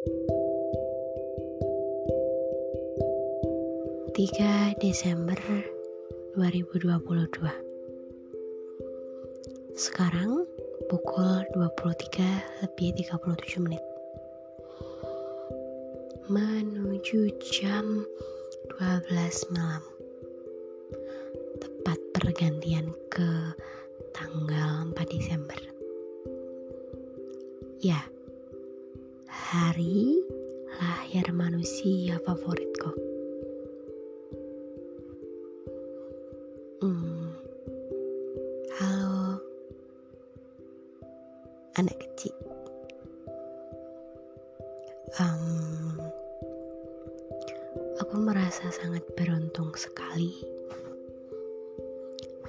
3 Desember 2022 Sekarang pukul 23 lebih 37 menit. Menuju jam 12 malam. Tepat pergantian ke tanggal 4 Desember. Ya, hari lahir manusia favoritku Hmm. Halo, anak kecil. Um, aku merasa sangat beruntung sekali.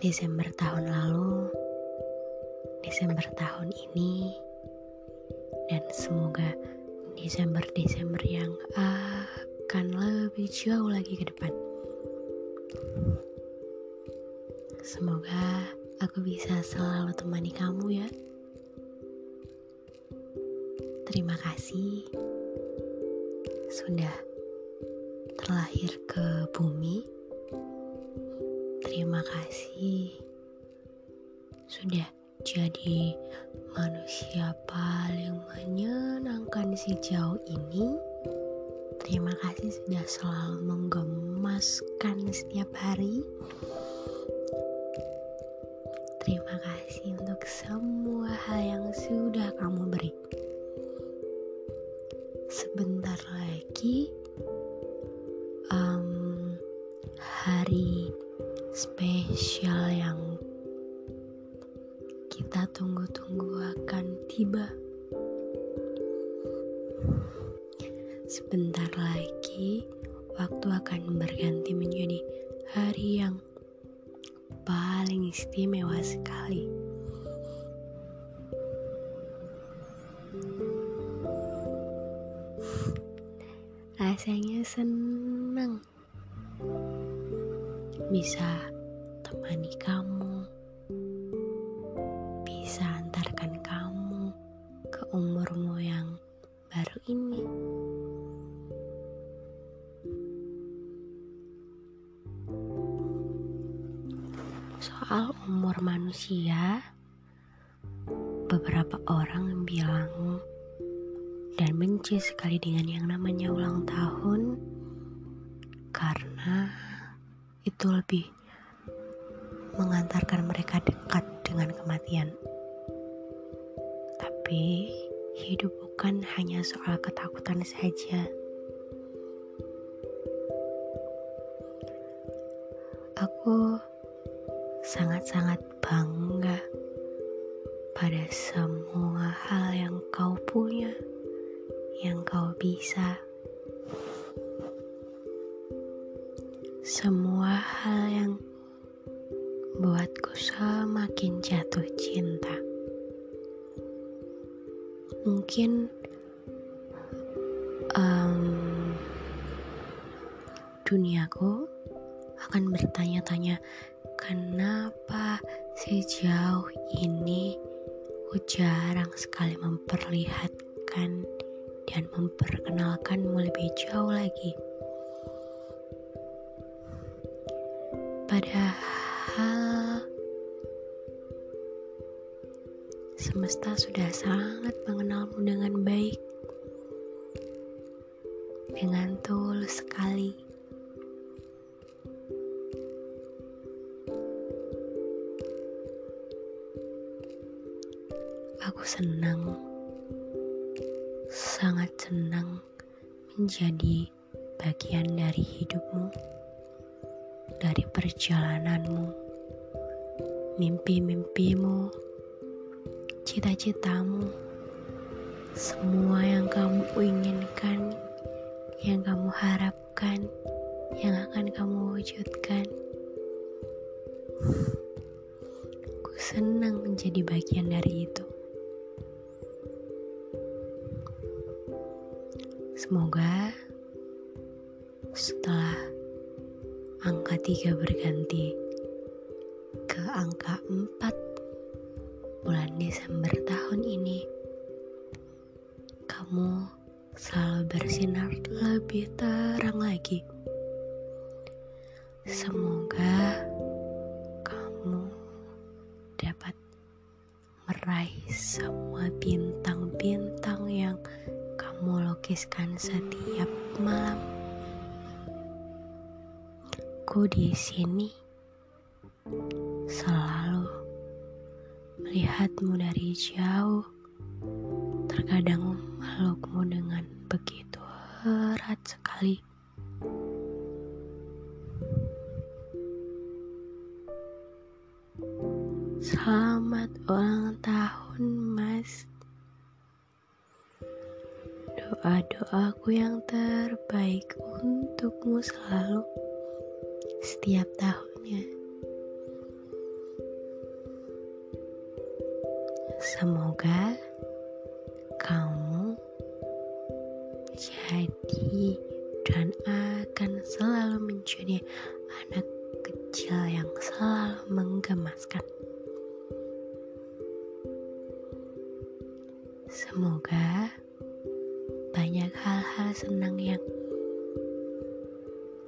Desember tahun lalu, Desember tahun ini, dan semoga Desember-Desember yang akan lebih jauh lagi ke depan. Semoga aku bisa selalu temani kamu ya. Terima kasih sudah terlahir ke bumi. Terima kasih sudah jadi manusia paling menyenangkan sejauh ini. Terima kasih sudah selalu menggemaskan setiap hari. Terima kasih untuk semua hal yang sudah kamu tiba. Sebentar lagi, waktu akan berganti menjadi hari yang paling istimewa sekali. Rasanya senang bisa temani kamu, ini. Soal umur manusia, beberapa orang bilang dan benci sekali dengan yang namanya ulang tahun karena itu lebih mengantarkan mereka dekat dengan kematian. Tapi hidup bukan hanya soal ketakutan saja. Aku sangat-sangat bangga pada semua hal yang kau punya, yang kau bisa. Semua hal yang buatku semakin jatuh cinta. Mungkin um, duniaku akan bertanya-tanya Kenapa sejauh ini aku jarang sekali memperlihatkan dan memperkenalkanmu lebih jauh lagi? Padahal semesta sudah sangat mengenalmu dengan baik, dengan tulus sekali. Aku senang, sangat senang menjadi bagian dari hidupmu, dari perjalananmu, mimpi-mimpimu, cita-citamu, semua yang kamu inginkan, yang kamu harapkan, yang akan kamu wujudkan. Aku senang menjadi bagian dari itu. Semoga setelah angka 3 berganti ke angka 4 bulan Desember tahun ini, kamu selalu bersinar lebih terang lagi. Semoga kamu dapat meraih semua bintang-bintang yang kamu lukiskan setiap malam. Ku di sini selalu melihatmu dari jauh. Terkadang melukmu dengan begitu erat sekali. Selamat ulang tahun, Mas. Doa-doaku yang terbaik untukmu selalu setiap tahunnya. Semoga kamu jadi dan akan selalu menjadi anak kecil yang selalu menggemaskan. Semoga banyak hal-hal senang yang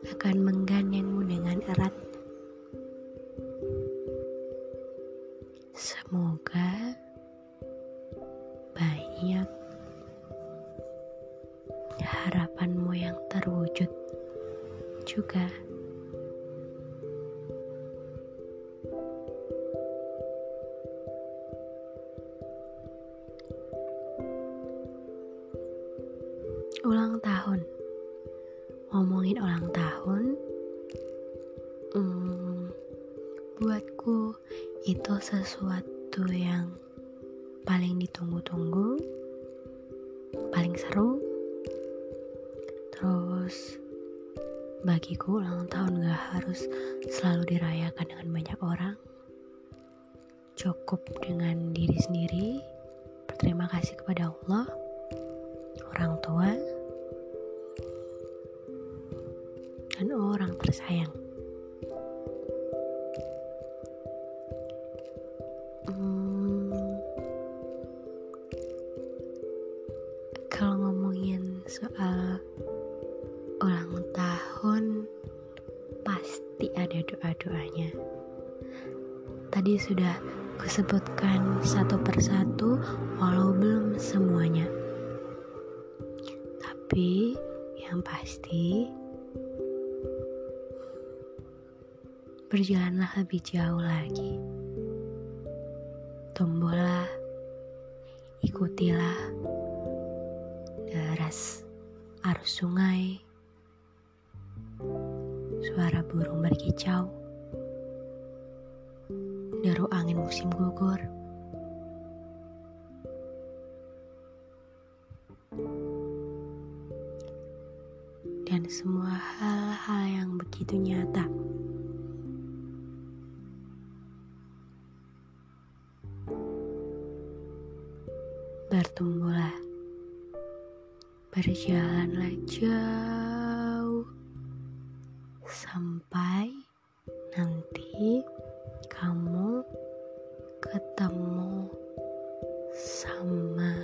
akan menggandengmu dengan erat. Semoga Ulang tahun, ngomongin ulang tahun, hmm, buatku itu sesuatu yang paling ditunggu-tunggu, paling seru. Terus bagiku ulang tahun gak harus selalu dirayakan dengan banyak orang. Cukup dengan diri sendiri, berterima kasih kepada Allah, orang tua, dan orang tersayang. kalau ngomongin soal ulang tahun pasti ada doa-doanya. Tadi sudah kusebutkan satu persatu walau belum semuanya. Tapi yang pasti berjalanlah lebih jauh lagi tumbuhlah ikutilah deras arus sungai, suara burung berkicau, deru angin musim gugur. Dan semua hal-hal yang begitu nyata. Berjalanlah jauh sampai nanti kamu ketemu sama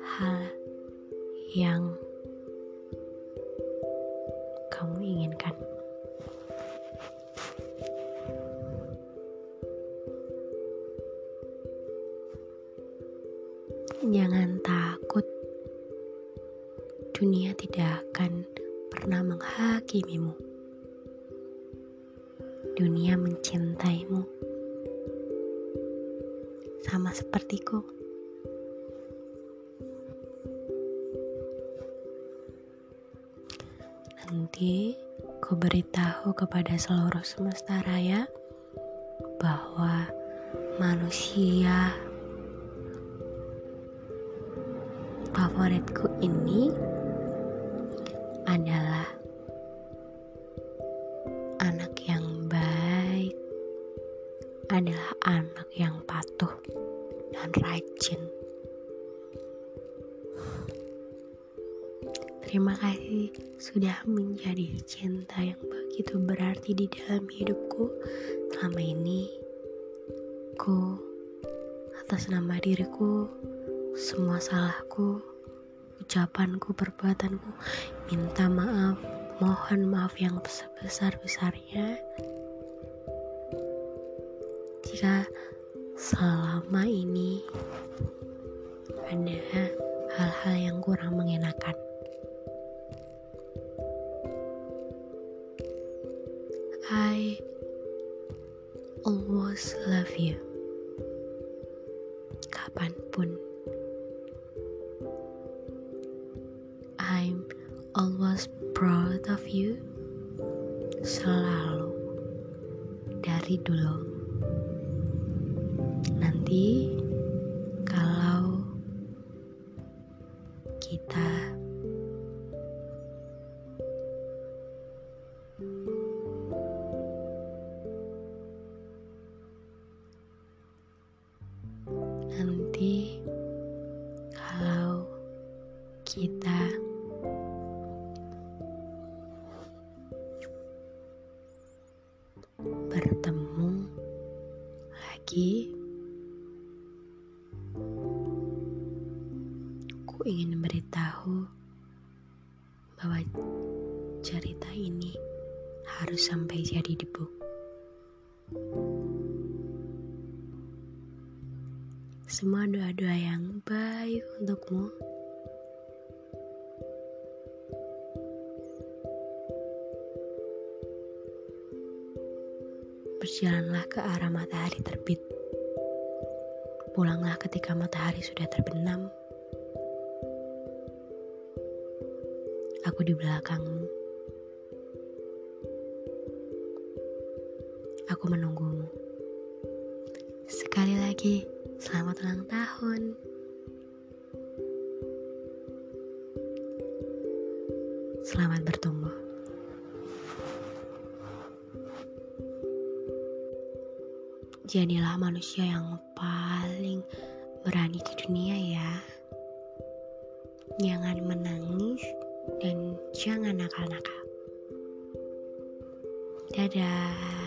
hal yang kamu inginkan. Jangan takut dunia tidak akan pernah menghakimimu. Dunia mencintaimu, sama sepertiku. Nanti ku beritahu kepada seluruh semesta raya bahwa manusia favoritku ini adalah anak yang baik, adalah anak yang patuh dan rajin. Terima kasih sudah menjadi cinta yang begitu berarti di dalam hidupku selama ini. Ku atas nama diriku, semua salahku, ucapanku, perbuatanku. Minta maaf, mohon maaf yang sebesar-besarnya. Jika selama ini ada hal-hal yang kurang mengenakan. Always proud of you. Selalu. Dari dulu. Nanti kalau kita nanti kalau kita cerita ini harus sampai jadi debu. Semua doa-doa yang baik untukmu. Berjalanlah ke arah matahari terbit. Pulanglah ketika matahari sudah terbenam. Aku di belakangmu. Aku menunggumu. Sekali lagi, selamat ulang tahun. Selamat bertumbuh. Jadilah manusia yang paling berani di dunia ya. Jangan menangis dan jangan nakal-nakal. Dadah.